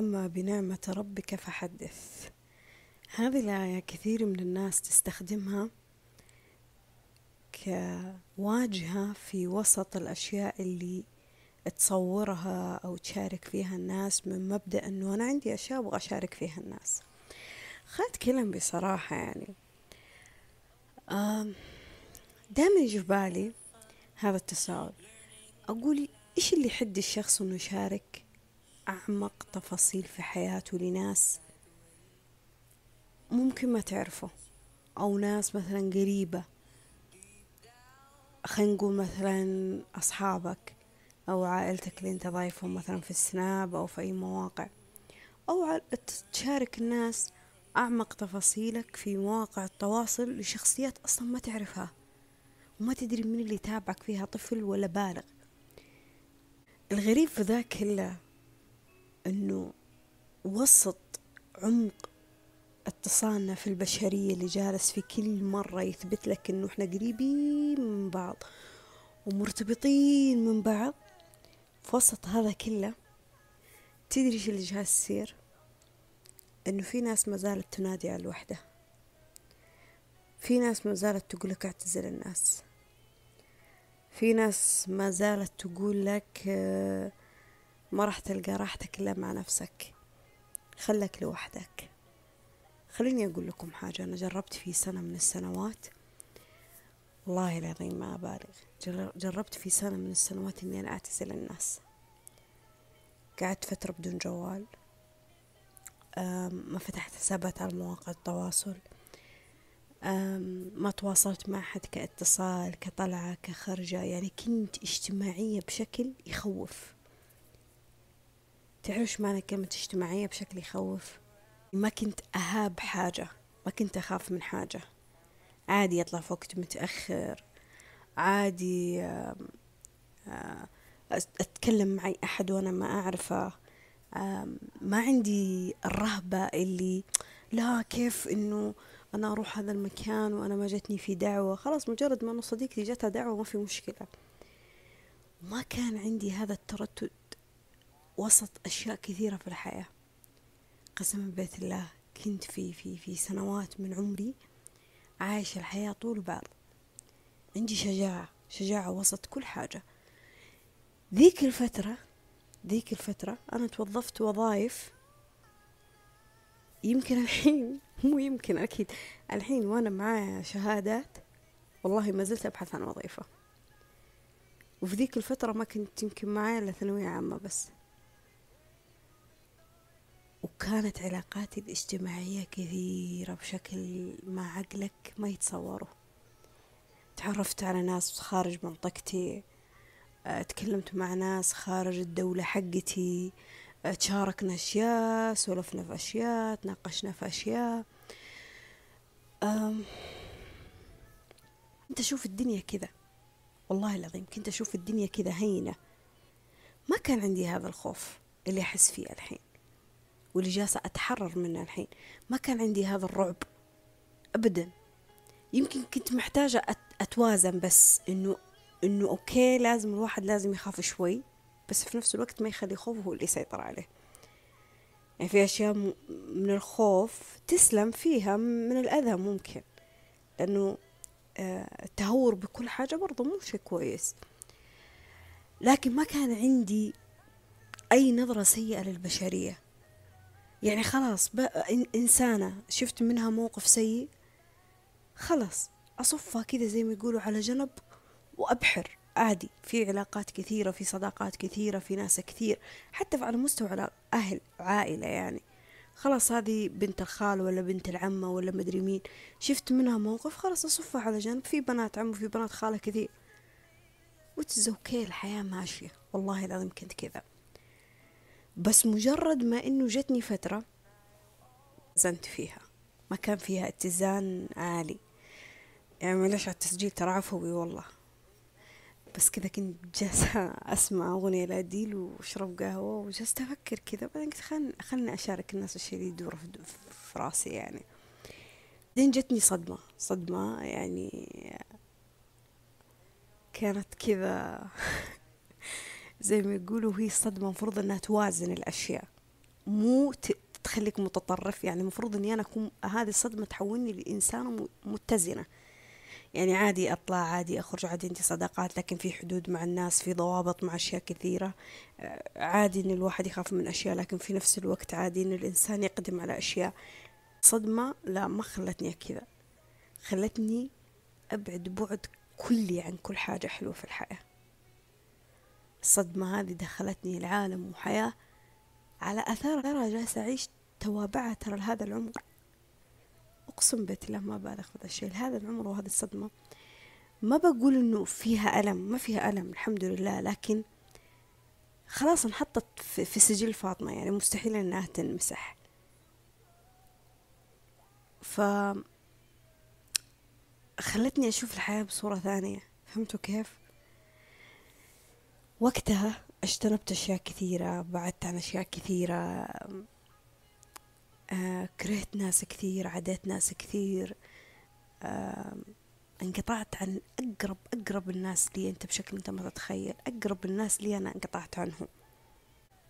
وأما بنعمة ربك فحدث. هذه الآية كثير من الناس تستخدمها كواجهة في وسط الأشياء اللي تصورها أو تشارك فيها الناس من مبدأ أنه أنا عندي أشياء أبغى أشارك فيها الناس. خلت كلام بصراحة يعني. دائما يجي في بالي هذا التساؤل أقول إيش اللي يحد الشخص إنه يشارك؟ أعمق تفاصيل في حياته لناس ممكن ما تعرفه. أو ناس مثلا قريبة. خلينا نقول مثلا أصحابك أو عائلتك اللي أنت ضايفهم مثلا في السناب أو في أي مواقع. أو تشارك الناس أعمق تفاصيلك في مواقع التواصل لشخصيات أصلا ما تعرفها. وما تدري من اللي يتابعك فيها طفل ولا بالغ. الغريب في ذا كله أنه وسط عمق اتصالنا في البشرية اللي جالس في كل مرة يثبت لك أنه إحنا قريبين من بعض ومرتبطين من بعض في وسط هذا كله تدري شو اللي جالس يصير؟ إنه في ناس ما زالت تنادي على الوحدة. في ناس ما زالت تقول لك اعتزل الناس. في ناس ما زالت تقول لك آه، ما راح تلقى راحتك إلا مع نفسك. خلك لوحدك. خليني أقول لكم حاجة أنا جربت في سنة من السنوات والله العظيم ما أبالغ. جربت في سنة من السنوات إني أنا أعتزل الناس. قعدت فترة بدون جوال. ما فتحت حسابات على مواقع التواصل. ما تواصلت مع أحد كاتصال كطلعة كخرجة يعني كنت اجتماعية بشكل يخوف. تعرف معنى كلمة اجتماعية بشكل يخوف؟ ما كنت أهاب حاجة ما كنت أخاف من حاجة. عادي أطلع في وقت متأخر. عادي أتكلم مع أحد وأنا ما أعرفه. ما عندي الرهبة اللي لا كيف إنه أنا أروح هذا المكان وأنا ما جتني في دعوة. خلاص مجرد ما أنه صديقتي جتها دعوة ما في مشكلة. ما كان عندي هذا التردد وسط أشياء كثيرة في الحياة. قسما بيت الله كنت في في في سنوات من عمري عايشة الحياة طول بعض عندي شجاعة شجاعة وسط كل حاجة. ذيك الفترة ذيك الفترة أنا توظفت وظائف. يمكن الحين مو يمكن أكيد. الحين وأنا معايا شهادات والله ما زلت أبحث عن وظيفة. وفي ذيك الفترة ما كنت يمكن معايا إلا ثانوية عامة بس. وكانت علاقاتي الاجتماعية كثيرة بشكل ما عقلك ما يتصوروا تعرفت على ناس خارج منطقتي آه، تكلمت مع ناس خارج الدولة حقتي آه، تشاركنا أشياء سولفنا في أشياء تناقشنا في أشياء. كنت أشوف الدنيا كذا. والله العظيم كنت أشوف الدنيا كذا هينة. ما كان عندي هذا الخوف اللي أحس فيه الحين. واللي جالسة أتحرر منه الحين. ما كان عندي هذا الرعب. أبدا. يمكن كنت محتاجة أتوازن بس إنه إنه أوكي لازم الواحد لازم يخاف شوي بس في نفس الوقت ما يخلي خوفه هو اللي يسيطر عليه. يعني في أشياء من الخوف تسلم فيها من الأذى ممكن. لأنه آه، التهور بكل حاجة برضه مو شيء كويس. لكن ما كان عندي أي نظرة سيئة للبشرية. يعني خلاص إنسانة شفت منها موقف سيء خلاص أصفها كذا زي ما يقولوا على جنب وأبحر عادي. في علاقات كثيرة في صداقات كثيرة في ناس كثير حتى على مستوى أهل عائلة يعني. خلاص هذه بنت الخال ولا بنت العمة ولا مدري مين شفت منها موقف خلاص أصفها على جنب. في بنات عم وفي بنات خالة كثير. وتزوكي الحياة ماشية. والله العظيم كنت كذا. بس مجرد ما إنه جتني فترة زنت فيها. ما كان فيها اتزان عالي. يعني معلش على التسجيل ترى عفوي والله. بس كذا كنت جالسة أسمع أغنية لأديل وأشرب قهوة وجلست أفكر كذا. بعدين قلت خلني خلني أشارك الناس الشيء اللي يدور في راسي يعني. بعدين جتني صدمة. صدمة يعني كانت كذا زي ما يقولوا هي الصدمة المفروض إنها توازن الأشياء. مو تخليك متطرف. يعني المفروض إني أنا أكون هذه الصدمة تحولني لإنسانة متزنة. يعني عادي أطلع عادي أخرج عادي عندي صداقات لكن في حدود مع الناس في ضوابط مع أشياء كثيرة. آه، عادي إن الواحد يخاف من أشياء لكن في نفس الوقت عادي إن الإنسان يقدم على أشياء. صدمة لا ما خلتني كذا. خلتني أبعد بعد كلي عن كل حاجة حلوة في الحياة. الصدمة هذه دخلتني العالم وحياة على أثار ترى جالسة أعيش توابعها ترى لهذا العمر. أقسم بالله ما بالغ في هذا الشيء. لهذا العمر وهذه الصدمة ما بقول إنه فيها ألم ما فيها ألم الحمد لله. لكن خلاص انحطت في سجل فاطمة يعني مستحيل إنها تنمسح. ف خلتني أشوف الحياة بصورة ثانية. فهمتوا كيف؟ وقتها اجتنبت أشياء كثيرة بعدت عن أشياء كثيرة آه كرهت ناس كثير عديت ناس كثير آه انقطعت عن أقرب أقرب الناس لي أنت بشكل أنت ما تتخيل أقرب الناس لي أنا انقطعت عنهم.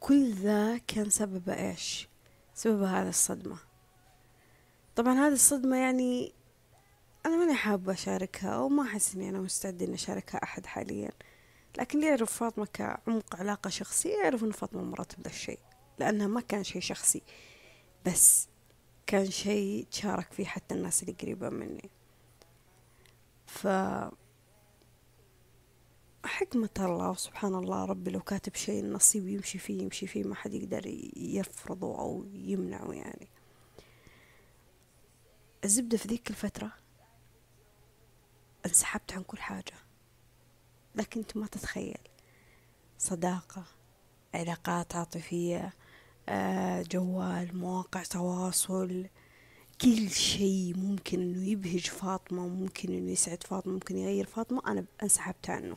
كل ذا كان سببه إيش؟ سبب هذا الصدمة. طبعا هذه الصدمة يعني أنا ماني حابة أشاركها أو ما أحس إني أنا مستعدة إني أشاركها أحد حاليا. لكن اللي يعرف فاطمة كعمق علاقة شخصية يعرف إن فاطمة مرت بهذا الشيء لأنها ما كان شيء شخصي بس كان شيء تشارك فيه حتى الناس اللي قريبة مني. ف حكمة الله سبحان الله ربي لو كاتب شيء النصيب يمشي فيه يمشي فيه ما حد يقدر يفرضه أو يمنعه يعني. الزبدة في ذيك الفترة انسحبت عن كل حاجة. لكن أنت ما تتخيل. صداقة علاقات عاطفية آه، جوال مواقع تواصل كل شيء ممكن إنه يبهج فاطمة ممكن إنه يسعد فاطمة ممكن يغير فاطمة. أنا انسحبت عنه.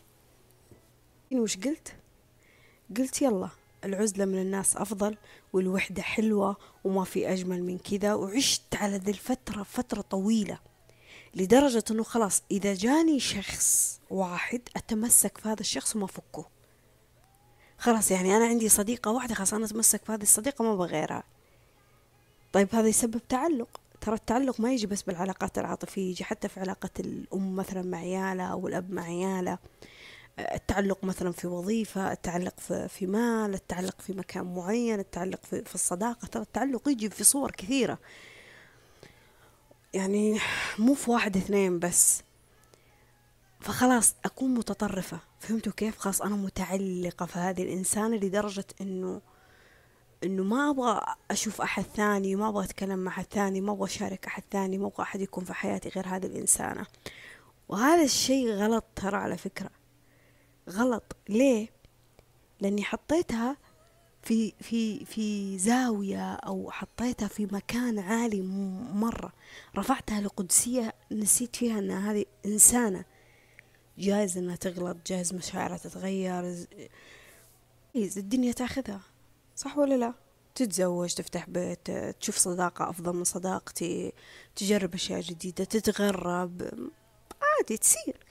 وش قلت؟ قلت يلا العزلة من الناس أفضل والوحدة حلوة وما في أجمل من كذا وعشت على ذي الفترة فترة طويلة. لدرجة أنه خلاص إذا جاني شخص واحد أتمسك في هذا الشخص وما أفكه. خلاص يعني أنا عندي صديقة واحدة خلاص أنا أتمسك في هذه الصديقة ما بغيرها طيب هذا يسبب تعلق. ترى التعلق ما يجي بس بالعلاقات العاطفية يجي حتى في علاقة الأم مثلا مع عيالها أو الأب مع عياله التعلق مثلا في وظيفة التعلق في, مال التعلق في مكان معين التعلق في الصداقة. ترى التعلق يجي في صور كثيرة. يعني مو في واحد اثنين بس. فخلاص أكون متطرفة. فهمتوا كيف؟ خلاص أنا متعلقة في هذه الإنسانة لدرجة إنه إنه ما أبغى أشوف أحد ثاني ما أبغى أتكلم مع أحد ثاني ما أبغى أشارك أحد ثاني ما أبغى أحد يكون في حياتي غير هذه الإنسانة. وهذا الشيء غلط ترى على فكرة. غلط. ليه؟ لأني حطيتها في في في زاوية أو حطيتها في مكان عالي مرة. رفعتها لقدسية نسيت فيها أن هذه إنسانة. جايز أنها تغلط جايز مشاعرها تتغير. الدنيا تاخذها. صح ولا لا؟ تتزوج تفتح بيت تشوف صداقة أفضل من صداقتي تجرب أشياء جديدة تتغرب. عادي تصير.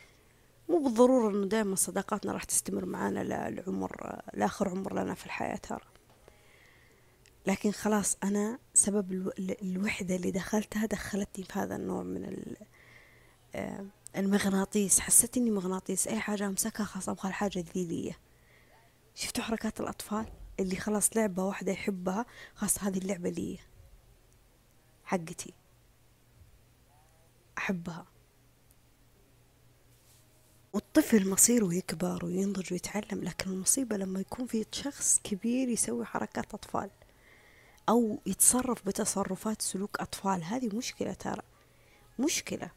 مو بالضرورة إنه دائما صداقاتنا راح تستمر معانا للعمر لاخر عمر لنا في الحياة ترى. لكن خلاص أنا سبب الوحدة اللي دخلتها دخلتني في هذا النوع من آه، المغناطيس. حسيت إني مغناطيس أي حاجة أمسكها خلاص أبغى الحاجة ذي لي شفتوا حركات الأطفال؟ اللي خلاص لعبة واحدة يحبها خلاص هذه اللعبة لي حقتي. أحبها. والطفل مصيره يكبر وينضج ويتعلم لكن المصيبة لما يكون في شخص كبير يسوي حركات أطفال أو يتصرف بتصرفات سلوك أطفال هذه مشكلة ترى مشكلة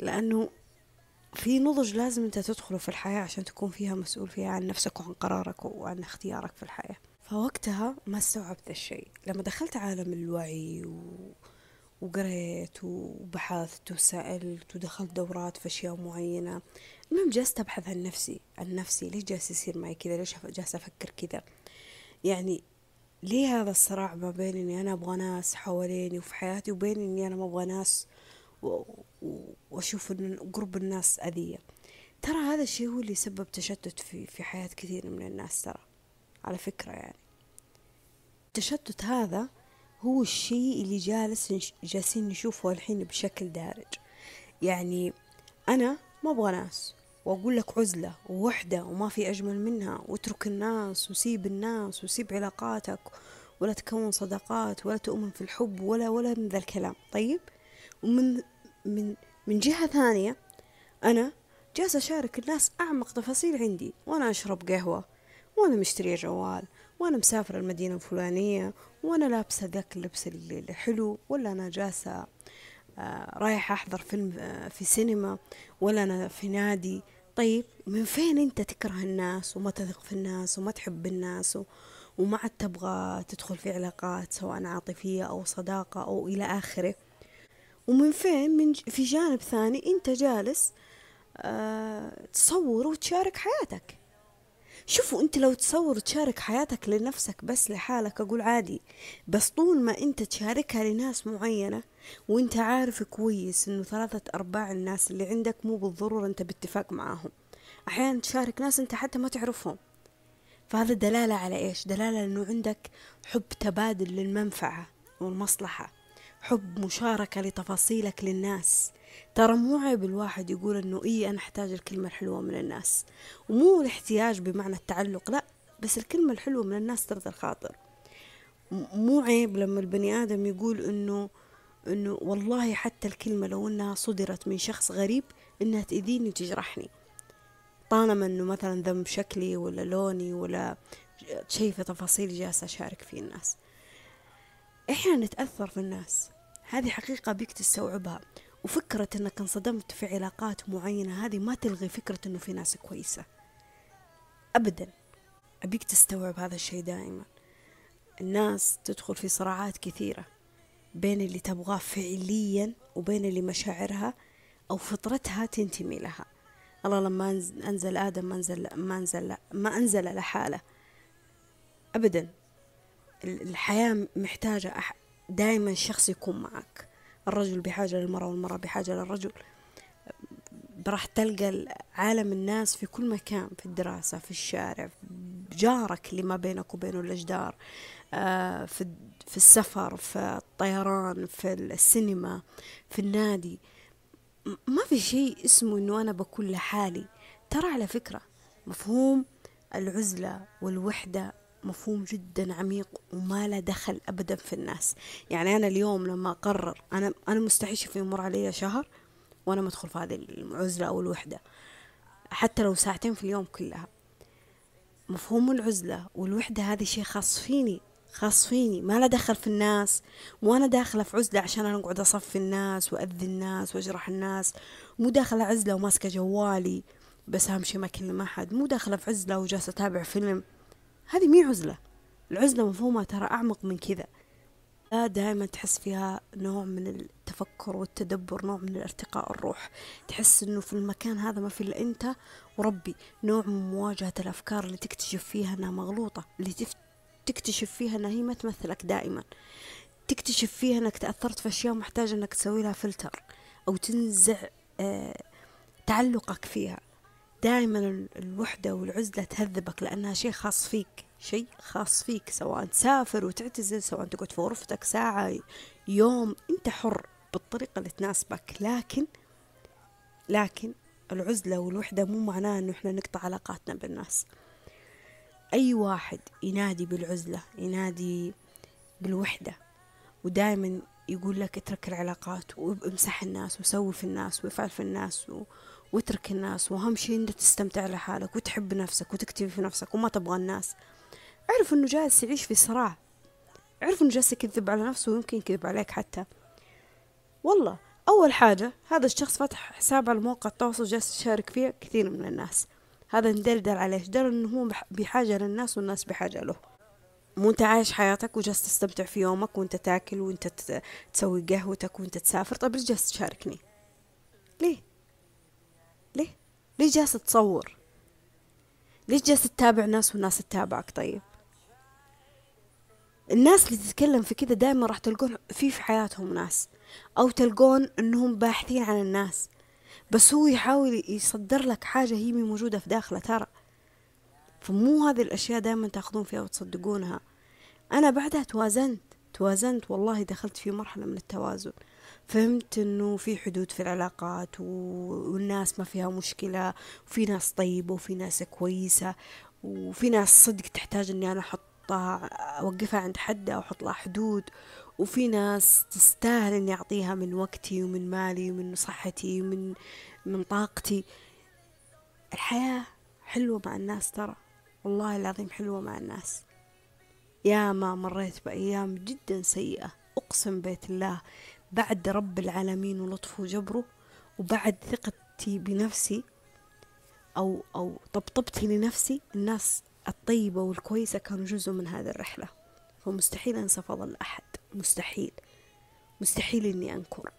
لأنه في نضج لازم أنت تدخله في الحياة عشان تكون فيها مسؤول فيها عن نفسك وعن قرارك وعن اختيارك في الحياة. فوقتها ما استوعبت الشيء. لما دخلت عالم الوعي و... وقريت وبحثت وسألت ودخلت دورات في أشياء معينة. المهم جالسة أبحث عن نفسي عن نفسي. ليش جالس يصير معي كذا؟ ليش جالسة أفكر كذا؟ يعني ليه هذا الصراع ما بين إني أنا أبغى ناس حواليني وفي حياتي وبين إني أنا ما أبغى ناس وأشوف إن قرب الناس أذية؟ ترى هذا الشيء هو اللي سبب تشتت في في حياة كثير من الناس ترى. على فكرة يعني. التشتت هذا هو الشيء اللي جالس جالسين نشوفه الحين بشكل دارج. يعني أنا ما أبغى ناس وأقول لك عزلة ووحدة وما في أجمل منها واترك الناس وسيب الناس وسيب علاقاتك ولا تكون صداقات ولا تؤمن في الحب ولا ولا من ذا الكلام. طيب؟ ومن من من جهة ثانية أنا جالسة أشارك الناس أعمق تفاصيل عندي وأنا أشرب قهوة وأنا مشترية جوال وأنا مسافرة المدينة الفلانية وأنا لابسة ذاك اللبس الحلو ولا أنا جالسة آه، رايحة أحضر فيلم آه، في سينما ولا أنا في نادي. طيب من فين أنت تكره الناس وما تثق في الناس وما تحب الناس وما عاد تبغى تدخل في علاقات سواء عاطفية أو صداقة أو إلى آخره؟ ومن فين؟ من في جانب ثاني أنت جالس أه تصور وتشارك حياتك. شوفوا أنت لو تصور تشارك حياتك لنفسك بس لحالك أقول عادي بس طول ما أنت تشاركها لناس معينة وأنت عارف كويس إنه ثلاثة أرباع الناس اللي عندك مو بالضرورة أنت باتفاق معاهم. أحيانا تشارك ناس أنت حتى ما تعرفهم. فهذا دلالة على إيش؟ دلالة إنه عندك حب تبادل للمنفعة والمصلحة حب مشاركة لتفاصيلك للناس. ترى مو عيب الواحد يقول إنه اي أنا أحتاج الكلمة الحلوة من الناس. ومو الاحتياج بمعنى التعلق لا بس الكلمة الحلوة من الناس ترضى الخاطر. مو عيب لما البني آدم يقول إنه إنه والله حتى الكلمة لو إنها صدرت من شخص غريب إنها تأذيني وتجرحني. طالما إنه مثلا ذنب شكلي ولا لوني ولا شيء في تفاصيل جالسة أشارك فيه الناس. إحنا نتأثر في الناس. هذه حقيقة بيك تستوعبها. وفكرة إنك انصدمت في علاقات معينة هذه ما تلغي فكرة إنه في ناس كويسة. ابدا. أبيك تستوعب هذا الشيء دائما. الناس تدخل في صراعات كثيرة بين اللي تبغاه فعليا وبين اللي مشاعرها أو فطرتها تنتمي لها. الله لما أنزل آدم ما انزل ما انزل ما أنزل لحاله. ابدا. الحياة محتاجة دائما شخص يكون معك. الرجل بحاجة للمرأة والمرأة بحاجة للرجل. راح تلقى عالم الناس في كل مكان في الدراسة في الشارع جارك اللي ما بينك وبينه الأجدار آه، في في السفر في الطيران في السينما في النادي. ما في شيء اسمه إنه أنا بكون لحالي. ترى على فكرة مفهوم العزلة والوحدة مفهوم جدا عميق وما له دخل ابدا في الناس. يعني أنا اليوم لما أقرر أنا أنا مستحيل في يمر علي شهر وأنا ما ادخل في هذه العزلة أو الوحدة. حتى لو ساعتين في اليوم كلها. مفهوم العزلة والوحدة هذه شيء خاص فيني خاص فيني. ما له دخل في الناس مو أنا داخلة في عزلة عشان أنا اقعد أصفي الناس وأذي الناس وأجرح الناس. مو داخلة عزلة وماسكة جوالي بس أهم شيء ما أكلم أحد. مو داخلة في عزلة وجالسة أتابع فيلم هذه مي عزلة؟ العزلة مفهومها ترى أعمق من كذا. لا دائما تحس فيها نوع من التفكر والتدبر نوع من الارتقاء الروح. تحس إنه في المكان هذا ما في إلا أنت وربي. نوع من مواجهة الأفكار اللي تكتشف فيها إنها مغلوطة اللي تكتشف فيها إنها هي ما تمثلك دائما. تكتشف فيها إنك تأثرت في أشياء محتاج إنك تسوي لها فلتر أو تنزع آه تعلقك فيها. دائما الوحدة والعزلة تهذبك لأنها شيء خاص فيك شيء خاص فيك سواء تسافر وتعتزل سواء تقعد في غرفتك ساعة يوم أنت حر بالطريقة اللي تناسبك. لكن لكن العزلة والوحدة مو معناه أنه إحنا نقطع علاقاتنا بالناس. أي واحد ينادي بالعزلة ينادي بالوحدة ودائما يقول لك اترك العلاقات وامسح الناس وسوي في الناس وافعل في الناس و... واترك الناس واهم شيء إنك تستمتع لحالك وتحب نفسك وتكتفي في نفسك وما تبغى الناس. اعرف إنه جالس يعيش في صراع. اعرف إنه جالس يكذب على نفسه ويمكن يكذب عليك حتى. والله أول حاجة هذا الشخص فتح حساب على مواقع التواصل جالس يشارك فيه كثير من الناس. هذا ندلدل عليه دل إنه هو بحاجة للناس والناس بحاجة له. مو أنت عايش حياتك وجالس تستمتع في يومك وأنت تاكل وأنت تسوي قهوتك وأنت تسافر. طيب ليش جالس تشاركني؟ ليه؟ ليش جالس تصور؟ ليش جالس تتابع ناس والناس تتابعك؟ طيب. الناس اللي تتكلم في كذا دائما راح تلقون في في حياتهم ناس أو تلقون إنهم باحثين عن الناس. بس هو يحاول يصدر لك حاجة هي موجودة في داخله ترى. فمو هذه الأشياء دائما تأخذون فيها وتصدقونها. أنا بعدها توازنت توازنت والله دخلت في مرحلة من التوازن. فهمت إنه في حدود في العلاقات والناس ما فيها مشكلة وفي ناس طيبة وفي ناس كويسة وفي ناس صدق تحتاج إني أنا أحطها أوقفها عند حدها واحط لها حدود وفي ناس تستاهل إني أعطيها من وقتي ومن مالي ومن صحتي ومن من طاقتي. الحياة حلوة مع الناس ترى والله العظيم حلوة مع الناس. يا ما مريت بأيام جدا سيئة أقسم بيت الله بعد رب العالمين ولطفه وجبره وبعد ثقتي بنفسي أو أو طبطبتي لنفسي الناس الطيبة والكويسة كانوا جزء من هذه الرحلة. فمستحيل أنسى فضل أحد. مستحيل. مستحيل إني أنكر.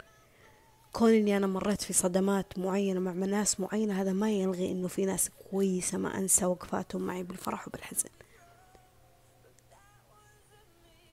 كون إني أنا مريت في صدمات معينة مع ناس معينة هذا ما يلغي إنه في ناس كويسة ما أنسى وقفاتهم معي بالفرح وبالحزن.